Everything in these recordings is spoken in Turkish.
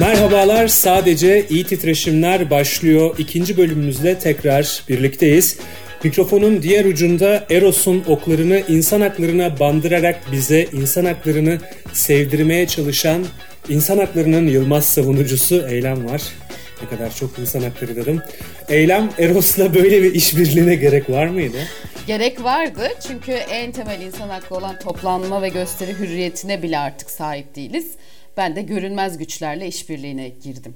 Merhabalar, sadece iyi titreşimler başlıyor. İkinci bölümümüzle tekrar birlikteyiz. Mikrofonun diğer ucunda Eros'un oklarını insan haklarına bandırarak bize insan haklarını sevdirmeye çalışan insan haklarının yılmaz savunucusu Eylem var. Ne kadar çok insan hakları dedim. Eylem, Eros'la böyle bir işbirliğine gerek var mıydı? Gerek vardı çünkü en temel insan hakkı olan toplanma ve gösteri hürriyetine bile artık sahip değiliz. Ben de görünmez güçlerle işbirliğine girdim.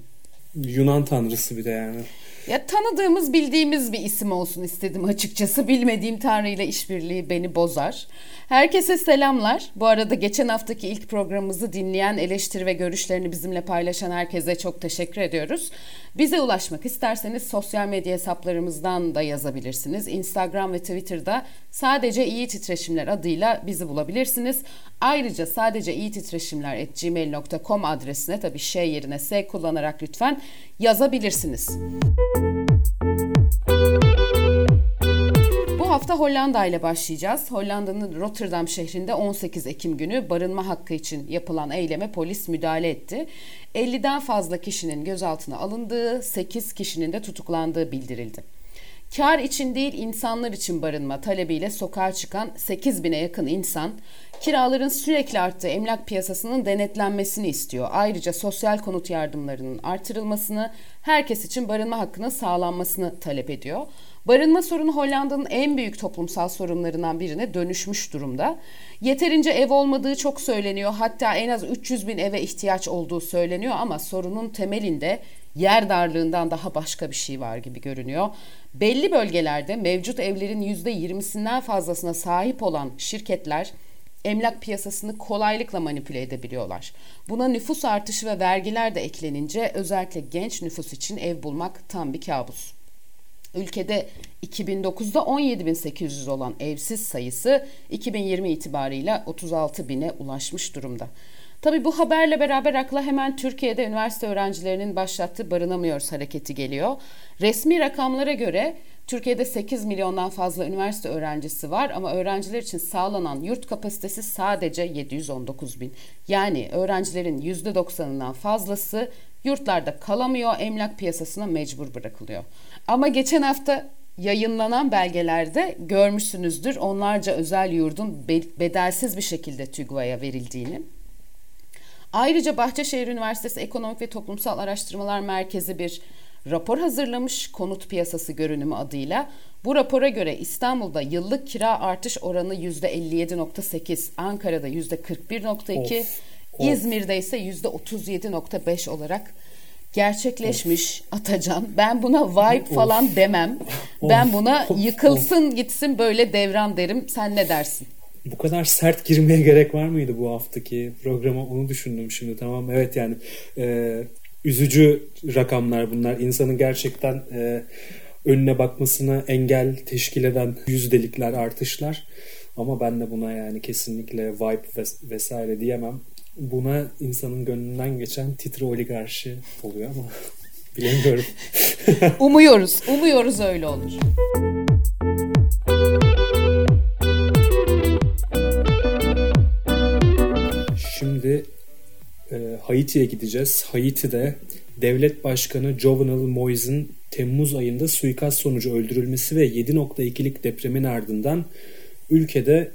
Yunan tanrısı bir de yani. Ya tanıdığımız, bildiğimiz bir isim olsun istedim açıkçası. Bilmediğim Tanrı işbirliği beni bozar. Herkese selamlar. Bu arada geçen haftaki ilk programımızı dinleyen, eleştiri ve görüşlerini bizimle paylaşan herkese çok teşekkür ediyoruz. Bize ulaşmak isterseniz sosyal medya hesaplarımızdan da yazabilirsiniz. Instagram ve Twitter'da sadece iyi titreşimler adıyla bizi bulabilirsiniz. Ayrıca sadece iyi titreşimler gmail.com adresine tabii şey yerine S kullanarak lütfen yazabilirsiniz. Bu hafta Hollanda ile başlayacağız. Hollanda'nın Rotterdam şehrinde 18 Ekim günü barınma hakkı için yapılan eyleme polis müdahale etti. 50'den fazla kişinin gözaltına alındığı, 8 kişinin de tutuklandığı bildirildi. Kar için değil insanlar için barınma talebiyle sokağa çıkan 8 bine yakın insan kiraların sürekli arttığı emlak piyasasının denetlenmesini istiyor. Ayrıca sosyal konut yardımlarının artırılmasını, herkes için barınma hakkının sağlanmasını talep ediyor. Barınma sorunu Hollanda'nın en büyük toplumsal sorunlarından birine dönüşmüş durumda. Yeterince ev olmadığı çok söyleniyor. Hatta en az 300 bin eve ihtiyaç olduğu söyleniyor ama sorunun temelinde yer darlığından daha başka bir şey var gibi görünüyor. Belli bölgelerde mevcut evlerin %20'sinden fazlasına sahip olan şirketler emlak piyasasını kolaylıkla manipüle edebiliyorlar. Buna nüfus artışı ve vergiler de eklenince özellikle genç nüfus için ev bulmak tam bir kabus. Ülkede 2009'da 17.800 olan evsiz sayısı 2020 itibarıyla 36 bine ulaşmış durumda. Tabi bu haberle beraber akla hemen Türkiye'de üniversite öğrencilerinin başlattığı barınamıyoruz hareketi geliyor. Resmi rakamlara göre Türkiye'de 8 milyondan fazla üniversite öğrencisi var ama öğrenciler için sağlanan yurt kapasitesi sadece 719 bin. Yani öğrencilerin %90'ından fazlası yurtlarda kalamıyor, emlak piyasasına mecbur bırakılıyor. Ama geçen hafta yayınlanan belgelerde görmüşsünüzdür onlarca özel yurdun bedelsiz bir şekilde TÜGVA'ya verildiğini. Ayrıca Bahçeşehir Üniversitesi Ekonomik ve Toplumsal Araştırmalar Merkezi bir rapor hazırlamış konut piyasası görünümü adıyla. Bu rapora göre İstanbul'da yıllık kira artış oranı %57.8, Ankara'da %41.2, İzmir'de ise %37.5 olarak gerçekleşmiş of. Atacan. Ben buna vibe of. falan demem. Of. Ben buna yıkılsın of. gitsin böyle devran derim. Sen ne dersin? Bu kadar sert girmeye gerek var mıydı bu haftaki programa onu düşündüm şimdi tamam evet yani e, üzücü rakamlar bunlar insanın gerçekten e, önüne bakmasına engel teşkil eden yüzdelikler artışlar ama ben de buna yani kesinlikle vibe ves- vesaire diyemem buna insanın gönlünden geçen titre oligarşi oluyor ama bilemiyorum. umuyoruz. Umuyoruz öyle olur. Şimdi e, Haiti'ye gideceğiz. Haiti'de devlet başkanı Jovenel Moise'in Temmuz ayında suikast sonucu öldürülmesi ve 7.2'lik depremin ardından ülkede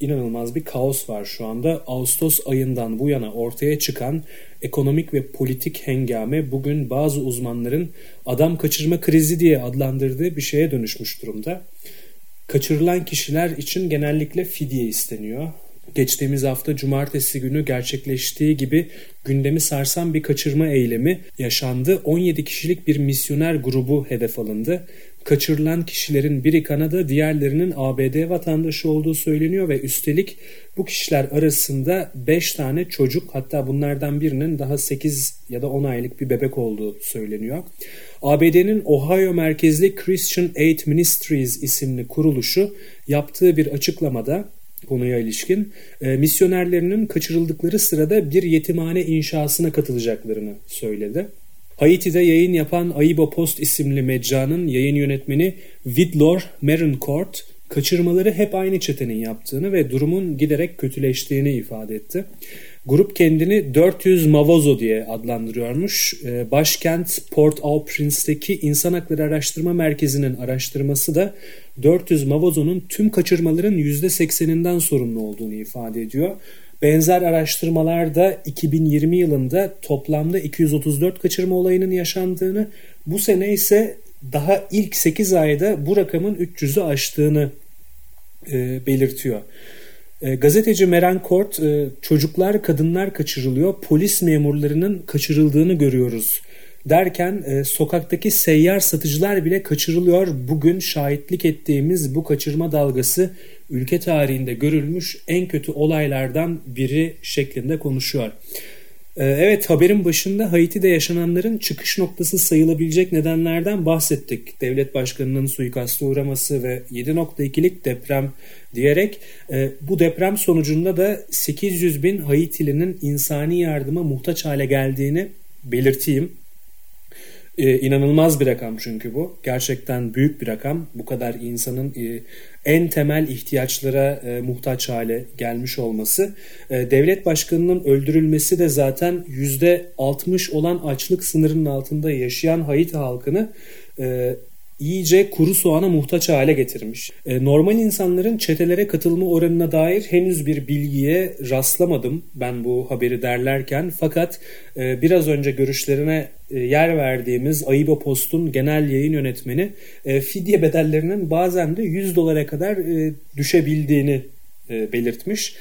inanılmaz bir kaos var şu anda. Ağustos ayından bu yana ortaya çıkan ekonomik ve politik hengame bugün bazı uzmanların adam kaçırma krizi diye adlandırdığı bir şeye dönüşmüş durumda. Kaçırılan kişiler için genellikle fidye isteniyor. Geçtiğimiz hafta cumartesi günü gerçekleştiği gibi gündemi sarsan bir kaçırma eylemi yaşandı. 17 kişilik bir misyoner grubu hedef alındı. Kaçırılan kişilerin biri Kanada, diğerlerinin ABD vatandaşı olduğu söyleniyor ve üstelik bu kişiler arasında 5 tane çocuk hatta bunlardan birinin daha 8 ya da 10 aylık bir bebek olduğu söyleniyor. ABD'nin Ohio merkezli Christian Aid Ministries isimli kuruluşu yaptığı bir açıklamada konuya ilişkin e, misyonerlerinin kaçırıldıkları sırada bir yetimhane inşasına katılacaklarını söyledi. Haiti'de yayın yapan Aibo Post isimli mecranın yayın yönetmeni Vidlor Grup kendini 400 Mavozo diye adlandırıyormuş. Ee, başkent Port-au-Prince'deki İnsan Hakları Araştırma Merkezi'nin araştırması da 400 Mavozo'nun tüm kaçırmaların %80'inden sorumlu olduğunu ifade ediyor. Benzer araştırmalarda 2020 yılında toplamda 234 kaçırma olayının yaşandığını, bu sene ise daha ilk 8 ayda bu rakamın 300'ü aştığını e, belirtiyor. E, gazeteci Meren Kort, e, çocuklar, kadınlar kaçırılıyor, polis memurlarının kaçırıldığını görüyoruz derken e, sokaktaki seyyar satıcılar bile kaçırılıyor. Bugün şahitlik ettiğimiz bu kaçırma dalgası ülke tarihinde görülmüş en kötü olaylardan biri şeklinde konuşuyor. E, evet haberin başında Haiti'de yaşananların çıkış noktası sayılabilecek nedenlerden bahsettik. Devlet başkanının suikasta uğraması ve 7.2'lik deprem diyerek e, bu deprem sonucunda da 800 bin Haitilinin insani yardıma muhtaç hale geldiğini belirteyim. Ee, inanılmaz bir rakam çünkü bu. Gerçekten büyük bir rakam. Bu kadar insanın e, en temel ihtiyaçlara e, muhtaç hale gelmiş olması. E, devlet başkanının öldürülmesi de zaten %60 olan açlık sınırının altında yaşayan Haiti halkını e, iyice kuru soğana muhtaç hale getirmiş. E, normal insanların çetelere katılma oranına dair henüz bir bilgiye rastlamadım ben bu haberi derlerken. Fakat e, biraz önce görüşlerine e, yer verdiğimiz Ayıba Post'un genel yayın yönetmeni fidye bedellerinin bazen de 100 dolara kadar düşebildiğini belirtmiş.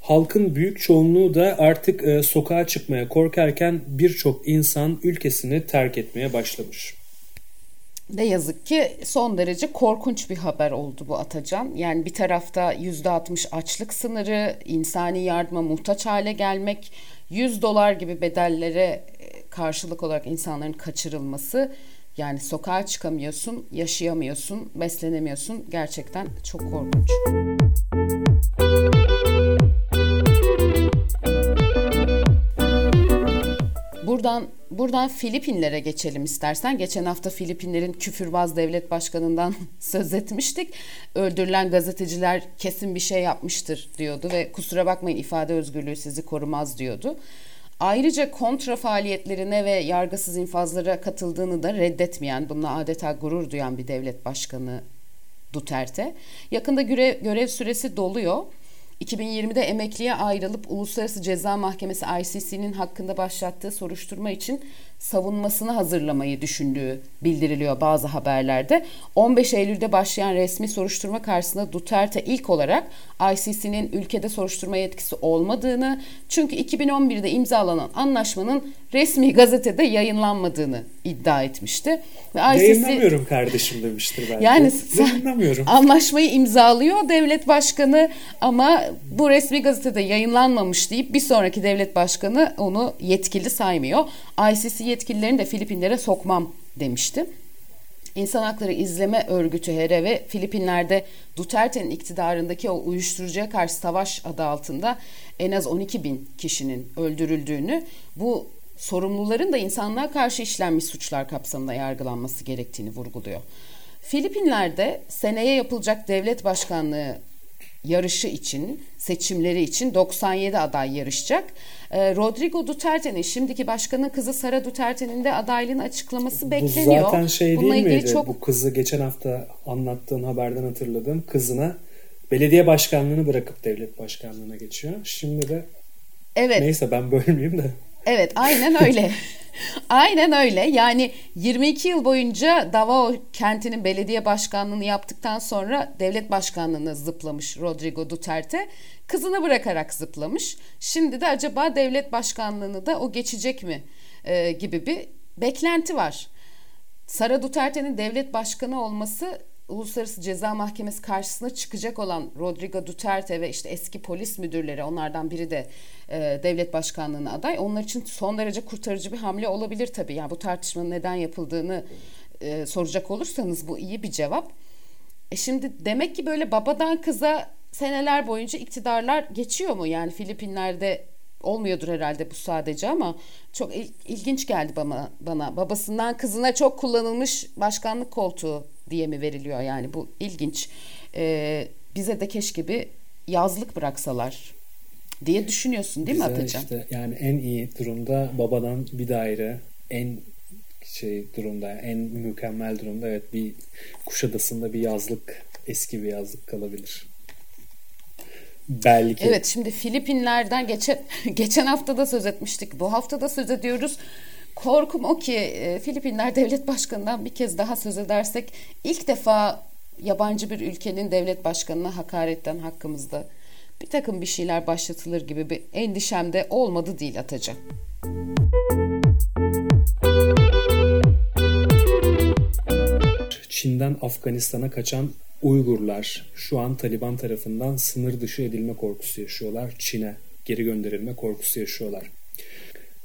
Halkın büyük çoğunluğu da artık sokağa çıkmaya korkarken birçok insan ülkesini terk etmeye başlamış. Ne yazık ki son derece korkunç bir haber oldu bu Atacan. Yani bir tarafta %60 açlık sınırı, insani yardıma muhtaç hale gelmek, 100 dolar gibi bedellere e, karşılık olarak insanların kaçırılması. Yani sokağa çıkamıyorsun, yaşayamıyorsun, beslenemiyorsun. Gerçekten çok korkunç. Buradan buradan Filipinlere geçelim istersen. Geçen hafta Filipinlerin küfürbaz devlet başkanından söz etmiştik. Öldürülen gazeteciler kesin bir şey yapmıştır diyordu ve kusura bakmayın ifade özgürlüğü sizi korumaz diyordu. Ayrıca kontra faaliyetlerine ve yargısız infazlara katıldığını da reddetmeyen, bununla adeta gurur duyan bir devlet başkanı Duterte. Yakında görev, görev süresi doluyor 2020'de emekliye ayrılıp Uluslararası Ceza Mahkemesi ICC'nin hakkında başlattığı soruşturma için savunmasını hazırlamayı düşündüğü bildiriliyor bazı haberlerde. 15 Eylül'de başlayan resmi soruşturma karşısında Duterte ilk olarak ICC'nin ülkede soruşturma yetkisi olmadığını, çünkü 2011'de imzalanan anlaşmanın resmi gazetede yayınlanmadığını iddia etmişti. Ve ICC, Yayınlamıyorum kardeşim demiştir belki. Yani Yayınlamıyorum. anlaşmayı imzalıyor devlet başkanı ama bu resmi gazetede yayınlanmamış deyip bir sonraki devlet başkanı onu yetkili saymıyor. ICC yetkililerini de Filipinlere sokmam demişti. İnsan Hakları İzleme Örgütü HERE ve Filipinler'de Duterte'nin iktidarındaki o uyuşturucuya karşı savaş adı altında en az 12 bin kişinin öldürüldüğünü, bu sorumluların da insanlığa karşı işlenmiş suçlar kapsamında yargılanması gerektiğini vurguluyor. Filipinler'de seneye yapılacak devlet başkanlığı yarışı için, seçimleri için 97 aday yarışacak. Ee, Rodrigo Duterte'nin, şimdiki başkanın kızı Sara Duterte'nin de adaylığını açıklaması bekleniyor. Bu zaten şey Bununla değil miydi? Çok... Bu kızı geçen hafta anlattığın haberden hatırladım. Kızına belediye başkanlığını bırakıp devlet başkanlığına geçiyor. Şimdi de Evet. Neyse ben bölmeyeyim de. Evet aynen öyle. Aynen öyle. Yani 22 yıl boyunca Davao kentinin belediye başkanlığını yaptıktan sonra devlet başkanlığına zıplamış Rodrigo Duterte. Kızını bırakarak zıplamış. Şimdi de acaba devlet başkanlığını da o geçecek mi e, gibi bir beklenti var. Sara Duterte'nin devlet başkanı olması Uluslararası Ceza Mahkemesi karşısına çıkacak olan Rodrigo Duterte ve işte eski polis müdürleri onlardan biri de e, devlet başkanlığına aday. Onlar için son derece kurtarıcı bir hamle olabilir tabii. Yani bu tartışmanın neden yapıldığını e, soracak olursanız bu iyi bir cevap. E şimdi demek ki böyle babadan kıza seneler boyunca iktidarlar geçiyor mu? Yani Filipinler'de olmuyordur herhalde bu sadece ama çok il, ilginç geldi bana bana. Babasından kızına çok kullanılmış başkanlık koltuğu diye mi veriliyor yani bu ilginç. Ee, bize de keşke bir yazlık bıraksalar diye düşünüyorsun değil Güzel mi Atacan? Işte, yani en iyi durumda babadan bir daire en şey durumda en mükemmel durumda evet bir Kuşadası'nda bir yazlık eski bir yazlık kalabilir. Belki. Evet şimdi Filipinler'den geçen geçen hafta da söz etmiştik. Bu hafta da söz ediyoruz. Korkum o ki e, Filipinler devlet başkanından bir kez daha söz edersek ilk defa yabancı bir ülkenin devlet başkanına hakaretten hakkımızda bir takım bir şeyler başlatılır gibi bir endişem de olmadı değil Ataca. Çin'den Afganistan'a kaçan Uygurlar şu an Taliban tarafından sınır dışı edilme korkusu yaşıyorlar. Çin'e geri gönderilme korkusu yaşıyorlar.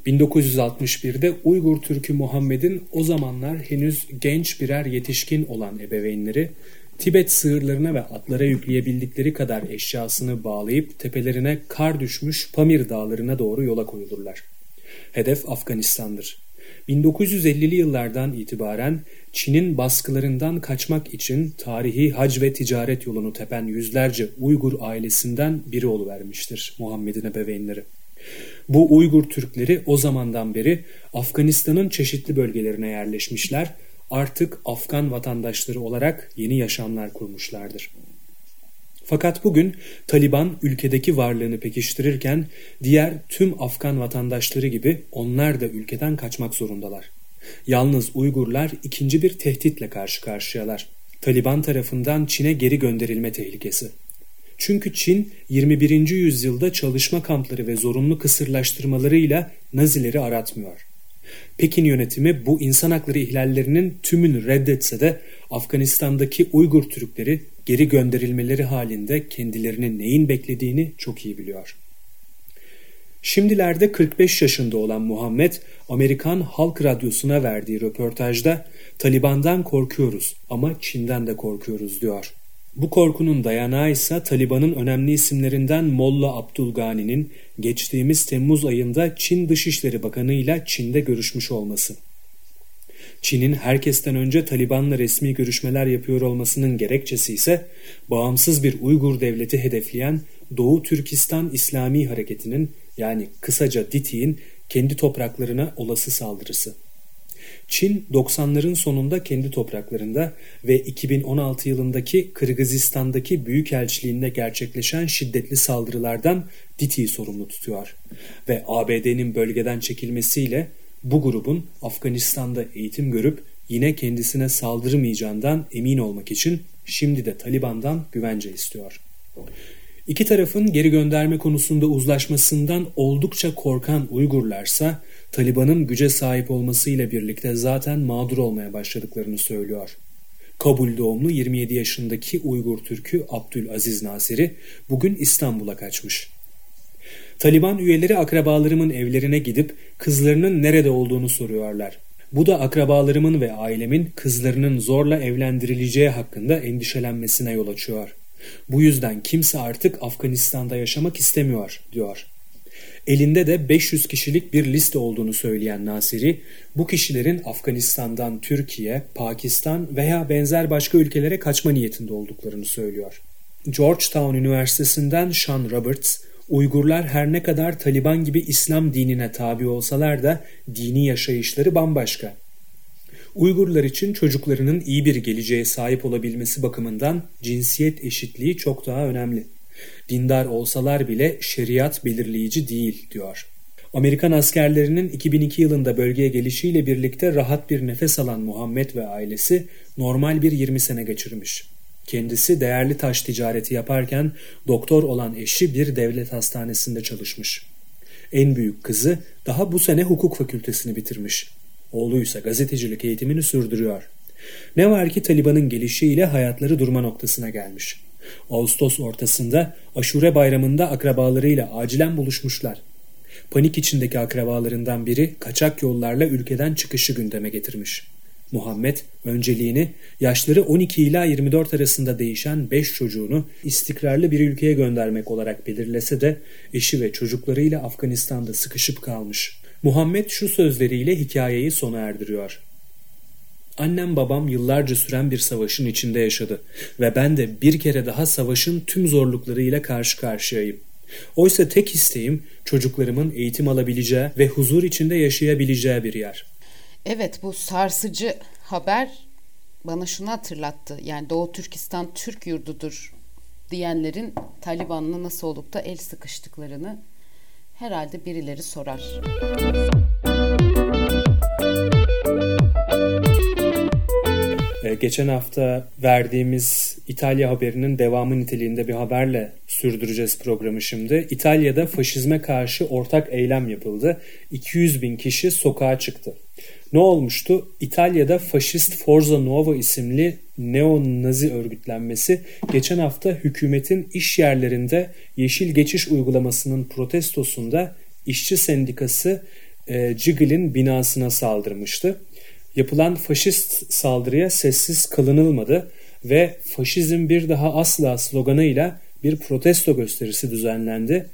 1961'de Uygur Türk'ü Muhammed'in o zamanlar henüz genç birer yetişkin olan ebeveynleri Tibet sığırlarına ve atlara yükleyebildikleri kadar eşyasını bağlayıp tepelerine kar düşmüş Pamir dağlarına doğru yola koyulurlar. Hedef Afganistan'dır. 1950'li yıllardan itibaren Çin'in baskılarından kaçmak için tarihi hac ve ticaret yolunu tepen yüzlerce Uygur ailesinden biri oluvermiştir Muhammed'in ebeveynleri. Bu Uygur Türkleri o zamandan beri Afganistan'ın çeşitli bölgelerine yerleşmişler, artık Afgan vatandaşları olarak yeni yaşamlar kurmuşlardır. Fakat bugün Taliban ülkedeki varlığını pekiştirirken diğer tüm Afgan vatandaşları gibi onlar da ülkeden kaçmak zorundalar. Yalnız Uygurlar ikinci bir tehditle karşı karşıyalar. Taliban tarafından Çin'e geri gönderilme tehlikesi. Çünkü Çin 21. yüzyılda çalışma kampları ve zorunlu kısırlaştırmalarıyla Nazileri aratmıyor. Pekin yönetimi bu insan hakları ihlallerinin tümünü reddetse de Afganistan'daki Uygur Türkleri geri gönderilmeleri halinde kendilerini neyin beklediğini çok iyi biliyor. Şimdilerde 45 yaşında olan Muhammed, Amerikan Halk Radyosu'na verdiği röportajda Taliban'dan korkuyoruz ama Çin'den de korkuyoruz diyor. Bu korkunun dayanağı ise Taliban'ın önemli isimlerinden Molla Abdulgani'nin geçtiğimiz Temmuz ayında Çin Dışişleri Bakanı ile Çin'de görüşmüş olması. Çin'in herkesten önce Taliban'la resmi görüşmeler yapıyor olmasının gerekçesi ise bağımsız bir Uygur devleti hedefleyen Doğu Türkistan İslami Hareketi'nin yani kısaca DİTİ'nin kendi topraklarına olası saldırısı. Çin 90'ların sonunda kendi topraklarında ve 2016 yılındaki Kırgızistan'daki büyükelçiliğinde gerçekleşen şiddetli saldırılardan DİTİ'yi sorumlu tutuyor. Ve ABD'nin bölgeden çekilmesiyle bu grubun Afganistan'da eğitim görüp yine kendisine saldırmayacağından emin olmak için şimdi de Taliban'dan güvence istiyor. İki tarafın geri gönderme konusunda uzlaşmasından oldukça korkan Uygurlarsa Taliban'ın güce sahip olmasıyla birlikte zaten mağdur olmaya başladıklarını söylüyor. Kabul doğumlu 27 yaşındaki Uygur Türk'ü Abdülaziz Nasiri bugün İstanbul'a kaçmış. Taliban üyeleri akrabalarımın evlerine gidip kızlarının nerede olduğunu soruyorlar. Bu da akrabalarımın ve ailemin kızlarının zorla evlendirileceği hakkında endişelenmesine yol açıyor. Bu yüzden kimse artık Afganistan'da yaşamak istemiyor, diyor. Elinde de 500 kişilik bir liste olduğunu söyleyen Nasiri, bu kişilerin Afganistan'dan Türkiye, Pakistan veya benzer başka ülkelere kaçma niyetinde olduklarını söylüyor. Georgetown Üniversitesi'nden Sean Roberts, Uygurlar her ne kadar Taliban gibi İslam dinine tabi olsalar da dini yaşayışları bambaşka. Uygurlar için çocuklarının iyi bir geleceğe sahip olabilmesi bakımından cinsiyet eşitliği çok daha önemli. Dindar olsalar bile şeriat belirleyici değil diyor. Amerikan askerlerinin 2002 yılında bölgeye gelişiyle birlikte rahat bir nefes alan Muhammed ve ailesi normal bir 20 sene geçirmiş. Kendisi değerli taş ticareti yaparken doktor olan eşi bir devlet hastanesinde çalışmış. En büyük kızı daha bu sene hukuk fakültesini bitirmiş. Oğluysa gazetecilik eğitimini sürdürüyor. Ne var ki Taliban'ın gelişiyle hayatları durma noktasına gelmiş. Ağustos ortasında Aşure bayramında akrabalarıyla acilen buluşmuşlar. Panik içindeki akrabalarından biri kaçak yollarla ülkeden çıkışı gündeme getirmiş. Muhammed önceliğini yaşları 12 ila 24 arasında değişen 5 çocuğunu istikrarlı bir ülkeye göndermek olarak belirlese de eşi ve çocuklarıyla Afganistan'da sıkışıp kalmış. Muhammed şu sözleriyle hikayeyi sona erdiriyor. Annem babam yıllarca süren bir savaşın içinde yaşadı ve ben de bir kere daha savaşın tüm zorluklarıyla karşı karşıyayım. Oysa tek isteğim çocuklarımın eğitim alabileceği ve huzur içinde yaşayabileceği bir yer. Evet bu sarsıcı haber bana şunu hatırlattı. Yani Doğu Türkistan Türk yurdudur diyenlerin Taliban'la nasıl olup da el sıkıştıklarını herhalde birileri sorar. Ee, geçen hafta verdiğimiz İtalya haberinin devamı niteliğinde bir haberle sürdüreceğiz programı şimdi. İtalya'da faşizme karşı ortak eylem yapıldı. 200 bin kişi sokağa çıktı. Ne olmuştu? İtalya'da faşist Forza Nuova isimli neo-nazi örgütlenmesi geçen hafta hükümetin iş yerlerinde yeşil geçiş uygulamasının protestosunda işçi sendikası e, Cigil'in binasına saldırmıştı. Yapılan faşist saldırıya sessiz kalınılmadı ve faşizm bir daha asla sloganıyla bir protesto gösterisi düzenlendi.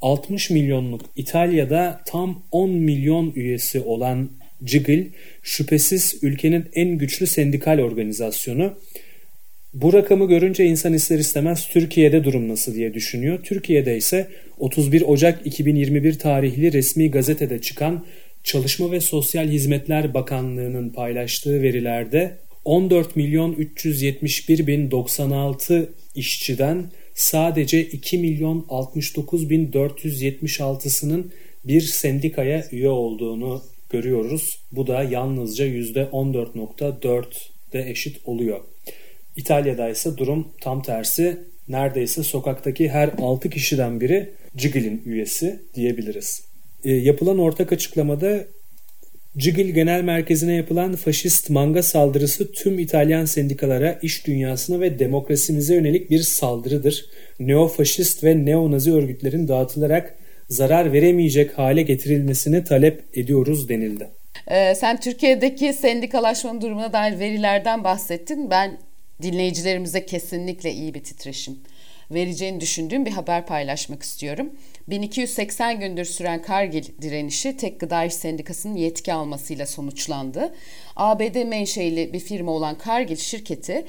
60 milyonluk İtalya'da tam 10 milyon üyesi olan Cigil şüphesiz ülkenin en güçlü sendikal organizasyonu. Bu rakamı görünce insan ister istemez Türkiye'de durum nasıl diye düşünüyor. Türkiye'de ise 31 Ocak 2021 tarihli resmi gazetede çıkan Çalışma ve Sosyal Hizmetler Bakanlığı'nın paylaştığı verilerde 14 milyon 371 bin 96 işçiden sadece 2 milyon 69 bin 476'sının bir sendikaya üye olduğunu görüyoruz. Bu da yalnızca %14.4'de eşit oluyor. İtalya'da ise durum tam tersi. Neredeyse sokaktaki her 6 kişiden biri Cigil'in üyesi diyebiliriz. E, yapılan ortak açıklamada Cigil Genel Merkezi'ne yapılan faşist manga saldırısı tüm İtalyan sendikalara, iş dünyasına ve demokrasimize yönelik bir saldırıdır. Neofaşist ve neonazi örgütlerin dağıtılarak zarar veremeyecek hale getirilmesini talep ediyoruz denildi. Ee, sen Türkiye'deki sendikalaşmanın durumuna dair verilerden bahsettin. Ben dinleyicilerimize kesinlikle iyi bir titreşim vereceğini düşündüğüm bir haber paylaşmak istiyorum. 1280 gündür süren Kargil direnişi Tek Gıda İş Sendikası'nın yetki almasıyla sonuçlandı. ABD menşeili bir firma olan Kargil şirketi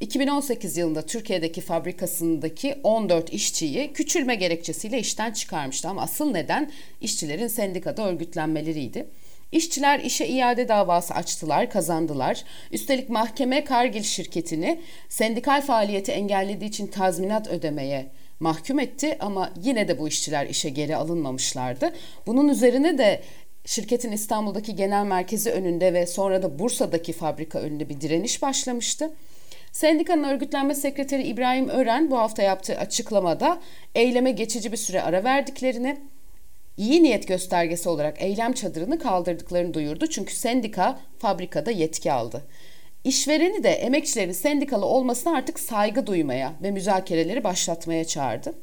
2018 yılında Türkiye'deki fabrikasındaki 14 işçiyi küçülme gerekçesiyle işten çıkarmıştı ama asıl neden işçilerin sendikada örgütlenmeleriydi. İşçiler işe iade davası açtılar, kazandılar. Üstelik mahkeme Kargil şirketini sendikal faaliyeti engellediği için tazminat ödemeye mahkum etti ama yine de bu işçiler işe geri alınmamışlardı. Bunun üzerine de şirketin İstanbul'daki genel merkezi önünde ve sonra da Bursa'daki fabrika önünde bir direniş başlamıştı. Sendikanın örgütlenme sekreteri İbrahim Ören bu hafta yaptığı açıklamada eyleme geçici bir süre ara verdiklerini, iyi niyet göstergesi olarak eylem çadırını kaldırdıklarını duyurdu. Çünkü sendika fabrikada yetki aldı. İşvereni de emekçilerin sendikalı olmasına artık saygı duymaya ve müzakereleri başlatmaya çağırdı.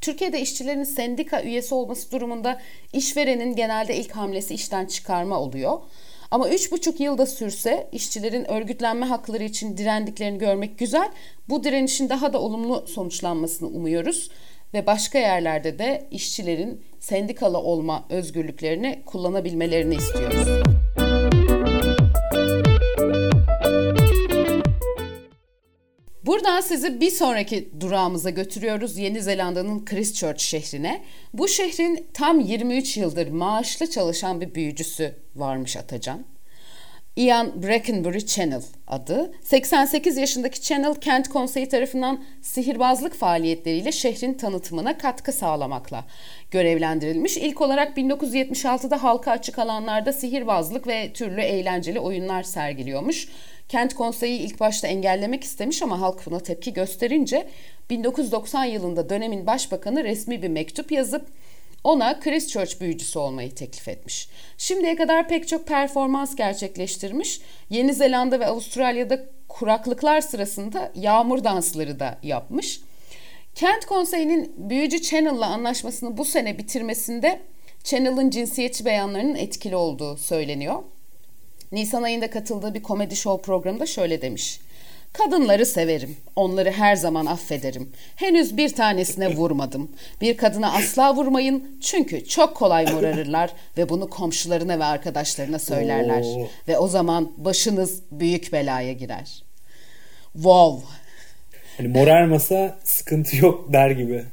Türkiye'de işçilerin sendika üyesi olması durumunda işverenin genelde ilk hamlesi işten çıkarma oluyor. Ama üç buçuk yılda sürse işçilerin örgütlenme hakları için direndiklerini görmek güzel. Bu direnişin daha da olumlu sonuçlanmasını umuyoruz ve başka yerlerde de işçilerin sendikalı olma özgürlüklerini kullanabilmelerini istiyoruz. Buradan sizi bir sonraki durağımıza götürüyoruz Yeni Zelanda'nın Christchurch şehrine. Bu şehrin tam 23 yıldır maaşlı çalışan bir büyücüsü varmış Atacan. Ian Brackenbury Channel adı. 88 yaşındaki Channel Kent Konseyi tarafından sihirbazlık faaliyetleriyle şehrin tanıtımına katkı sağlamakla görevlendirilmiş. İlk olarak 1976'da halka açık alanlarda sihirbazlık ve türlü eğlenceli oyunlar sergiliyormuş. Kent Konseyi ilk başta engellemek istemiş ama halk buna tepki gösterince 1990 yılında dönemin başbakanı resmi bir mektup yazıp ona Christchurch büyücüsü olmayı teklif etmiş. Şimdiye kadar pek çok performans gerçekleştirmiş. Yeni Zelanda ve Avustralya'da kuraklıklar sırasında yağmur dansları da yapmış. Kent Konseyi'nin büyücü Channel'la anlaşmasını bu sene bitirmesinde Channel'ın cinsiyetçi beyanlarının etkili olduğu söyleniyor. Nisan ayında katıldığı bir komedi show programında şöyle demiş. Kadınları severim. Onları her zaman affederim. Henüz bir tanesine vurmadım. Bir kadına asla vurmayın çünkü çok kolay morarırlar ve bunu komşularına ve arkadaşlarına söylerler. Oo. Ve o zaman başınız büyük belaya girer. Wow. Hani morarmasa sıkıntı yok der gibi.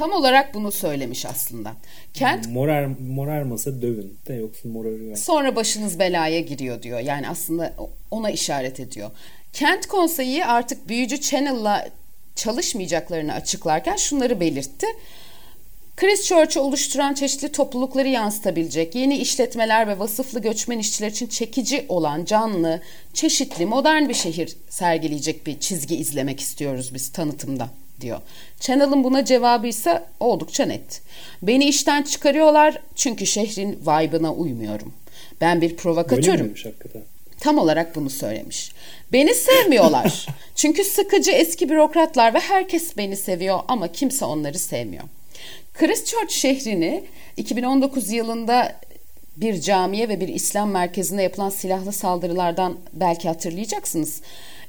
Tam olarak bunu söylemiş aslında. Kent morar morarmasa dövün de yoksa morarıyor. Sonra başınız belaya giriyor diyor. Yani aslında ona işaret ediyor. Kent konseyi artık büyücü Channel'la çalışmayacaklarını açıklarken şunları belirtti. Christchurch'u oluşturan çeşitli toplulukları yansıtabilecek yeni işletmeler ve vasıflı göçmen işçiler için çekici olan canlı, çeşitli, modern bir şehir sergileyecek bir çizgi izlemek istiyoruz biz tanıtımda diyor. Channel'ın buna cevabı ise oldukça net. Beni işten çıkarıyorlar çünkü şehrin vibe'ına uymuyorum. Ben bir provokatörüm. Tam olarak bunu söylemiş. Beni sevmiyorlar. çünkü sıkıcı eski bürokratlar ve herkes beni seviyor ama kimse onları sevmiyor. Christchurch şehrini 2019 yılında bir camiye ve bir İslam merkezinde yapılan silahlı saldırılardan belki hatırlayacaksınız.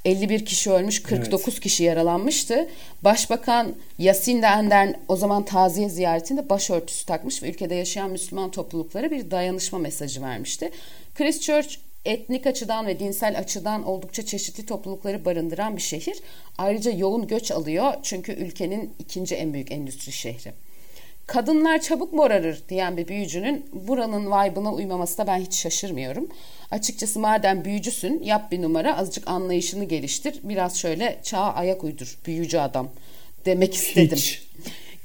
51 kişi ölmüş, 49 evet. kişi yaralanmıştı. Başbakan Yasin Ender o zaman taziye ziyaretinde başörtüsü takmış ve ülkede yaşayan Müslüman topluluklara bir dayanışma mesajı vermişti. Christchurch etnik açıdan ve dinsel açıdan oldukça çeşitli toplulukları barındıran bir şehir. Ayrıca yoğun göç alıyor çünkü ülkenin ikinci en büyük endüstri şehri. Kadınlar çabuk morarır diyen bir büyücünün buranın vibe'ına uymaması da ben hiç şaşırmıyorum. Açıkçası madem büyücüsün yap bir numara azıcık anlayışını geliştir. Biraz şöyle çağa ayak uydur büyücü adam demek istedim. Hiç.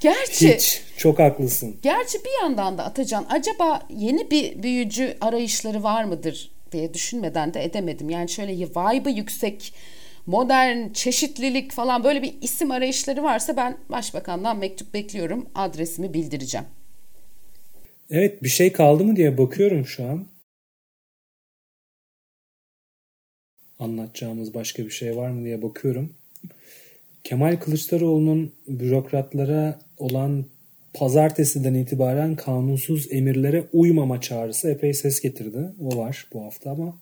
Gerçi Hiç. Çok haklısın. Gerçi bir yandan da Atacan acaba yeni bir büyücü arayışları var mıdır diye düşünmeden de edemedim. Yani şöyle vibe'ı yüksek modern çeşitlilik falan böyle bir isim arayışları varsa ben başbakandan mektup bekliyorum. Adresimi bildireceğim. Evet bir şey kaldı mı diye bakıyorum şu an. Anlatacağımız başka bir şey var mı diye bakıyorum. Kemal Kılıçdaroğlu'nun bürokratlara olan pazartesiden itibaren kanunsuz emirlere uymama çağrısı epey ses getirdi. O var bu hafta ama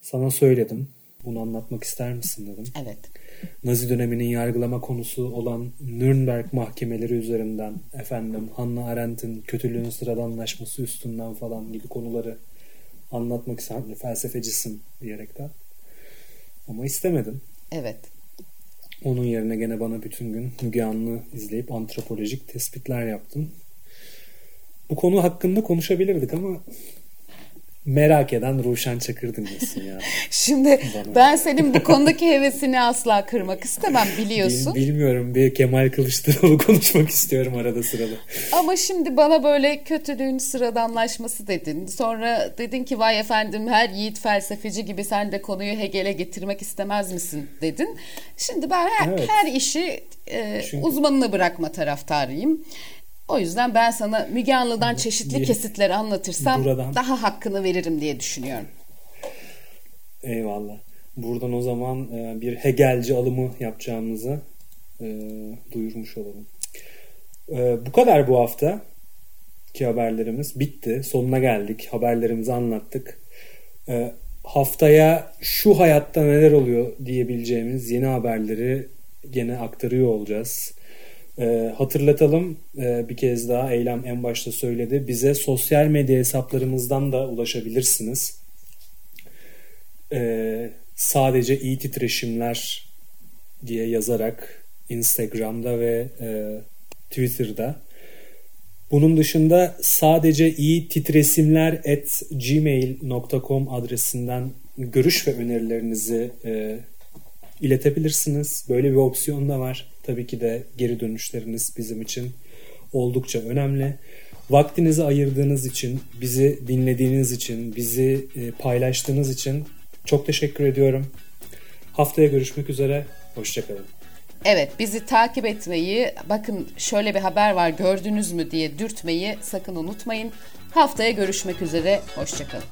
sana söyledim. Bunu anlatmak ister misin dedim. Evet. Nazi döneminin yargılama konusu olan Nürnberg mahkemeleri üzerinden efendim Hannah Arendt'in kötülüğün sıradanlaşması üstünden falan gibi konuları anlatmak isterdim. Felsefecisin diyerekten. Ama istemedim. Evet. Onun yerine gene bana bütün gün Müge Anlı izleyip antropolojik tespitler yaptın. Bu konu hakkında konuşabilirdik ama merak eden Ruşen Çakır dinlesin ya. Şimdi Bana. ben senin bu konudaki hevesini asla kırmak istemem biliyorsun. Bil, bilmiyorum bir Kemal Kılıçdaroğlu konuşmak istiyorum arada sırada. Ama şimdi bana böyle kötülüğün sıradanlaşması dedin. Sonra dedin ki vay efendim her yiğit felsefeci gibi sen de konuyu Hegel'e getirmek istemez misin dedin. Şimdi ben her, evet. her işi e, Çünkü... uzmanına bırakma taraftarıyım. O yüzden ben sana Müge Anlı'dan çeşitli kesitleri anlatırsam Buradan. daha hakkını veririm diye düşünüyorum. Eyvallah. Buradan o zaman e, bir Hegelci alımı yapacağımızı e, duyurmuş olalım. E, bu kadar bu hafta ki haberlerimiz bitti. Sonuna geldik. Haberlerimizi anlattık. Haftaya şu hayatta neler oluyor diyebileceğimiz yeni haberleri gene aktarıyor olacağız. E, hatırlatalım e, bir kez daha Eylem en başta söyledi. Bize sosyal medya hesaplarımızdan da ulaşabilirsiniz. E, sadece iyi titreşimler diye yazarak Instagram'da ve e, Twitter'da. Bunun dışında sadece iyi titresimler at gmail.com adresinden görüş ve önerilerinizi e, iletebilirsiniz. Böyle bir opsiyon da var. Tabii ki de geri dönüşleriniz bizim için oldukça önemli. Vaktinizi ayırdığınız için, bizi dinlediğiniz için, bizi e, paylaştığınız için çok teşekkür ediyorum. Haftaya görüşmek üzere. Hoşçakalın. Evet bizi takip etmeyi, bakın şöyle bir haber var gördünüz mü diye dürtmeyi sakın unutmayın. Haftaya görüşmek üzere. Hoşçakalın.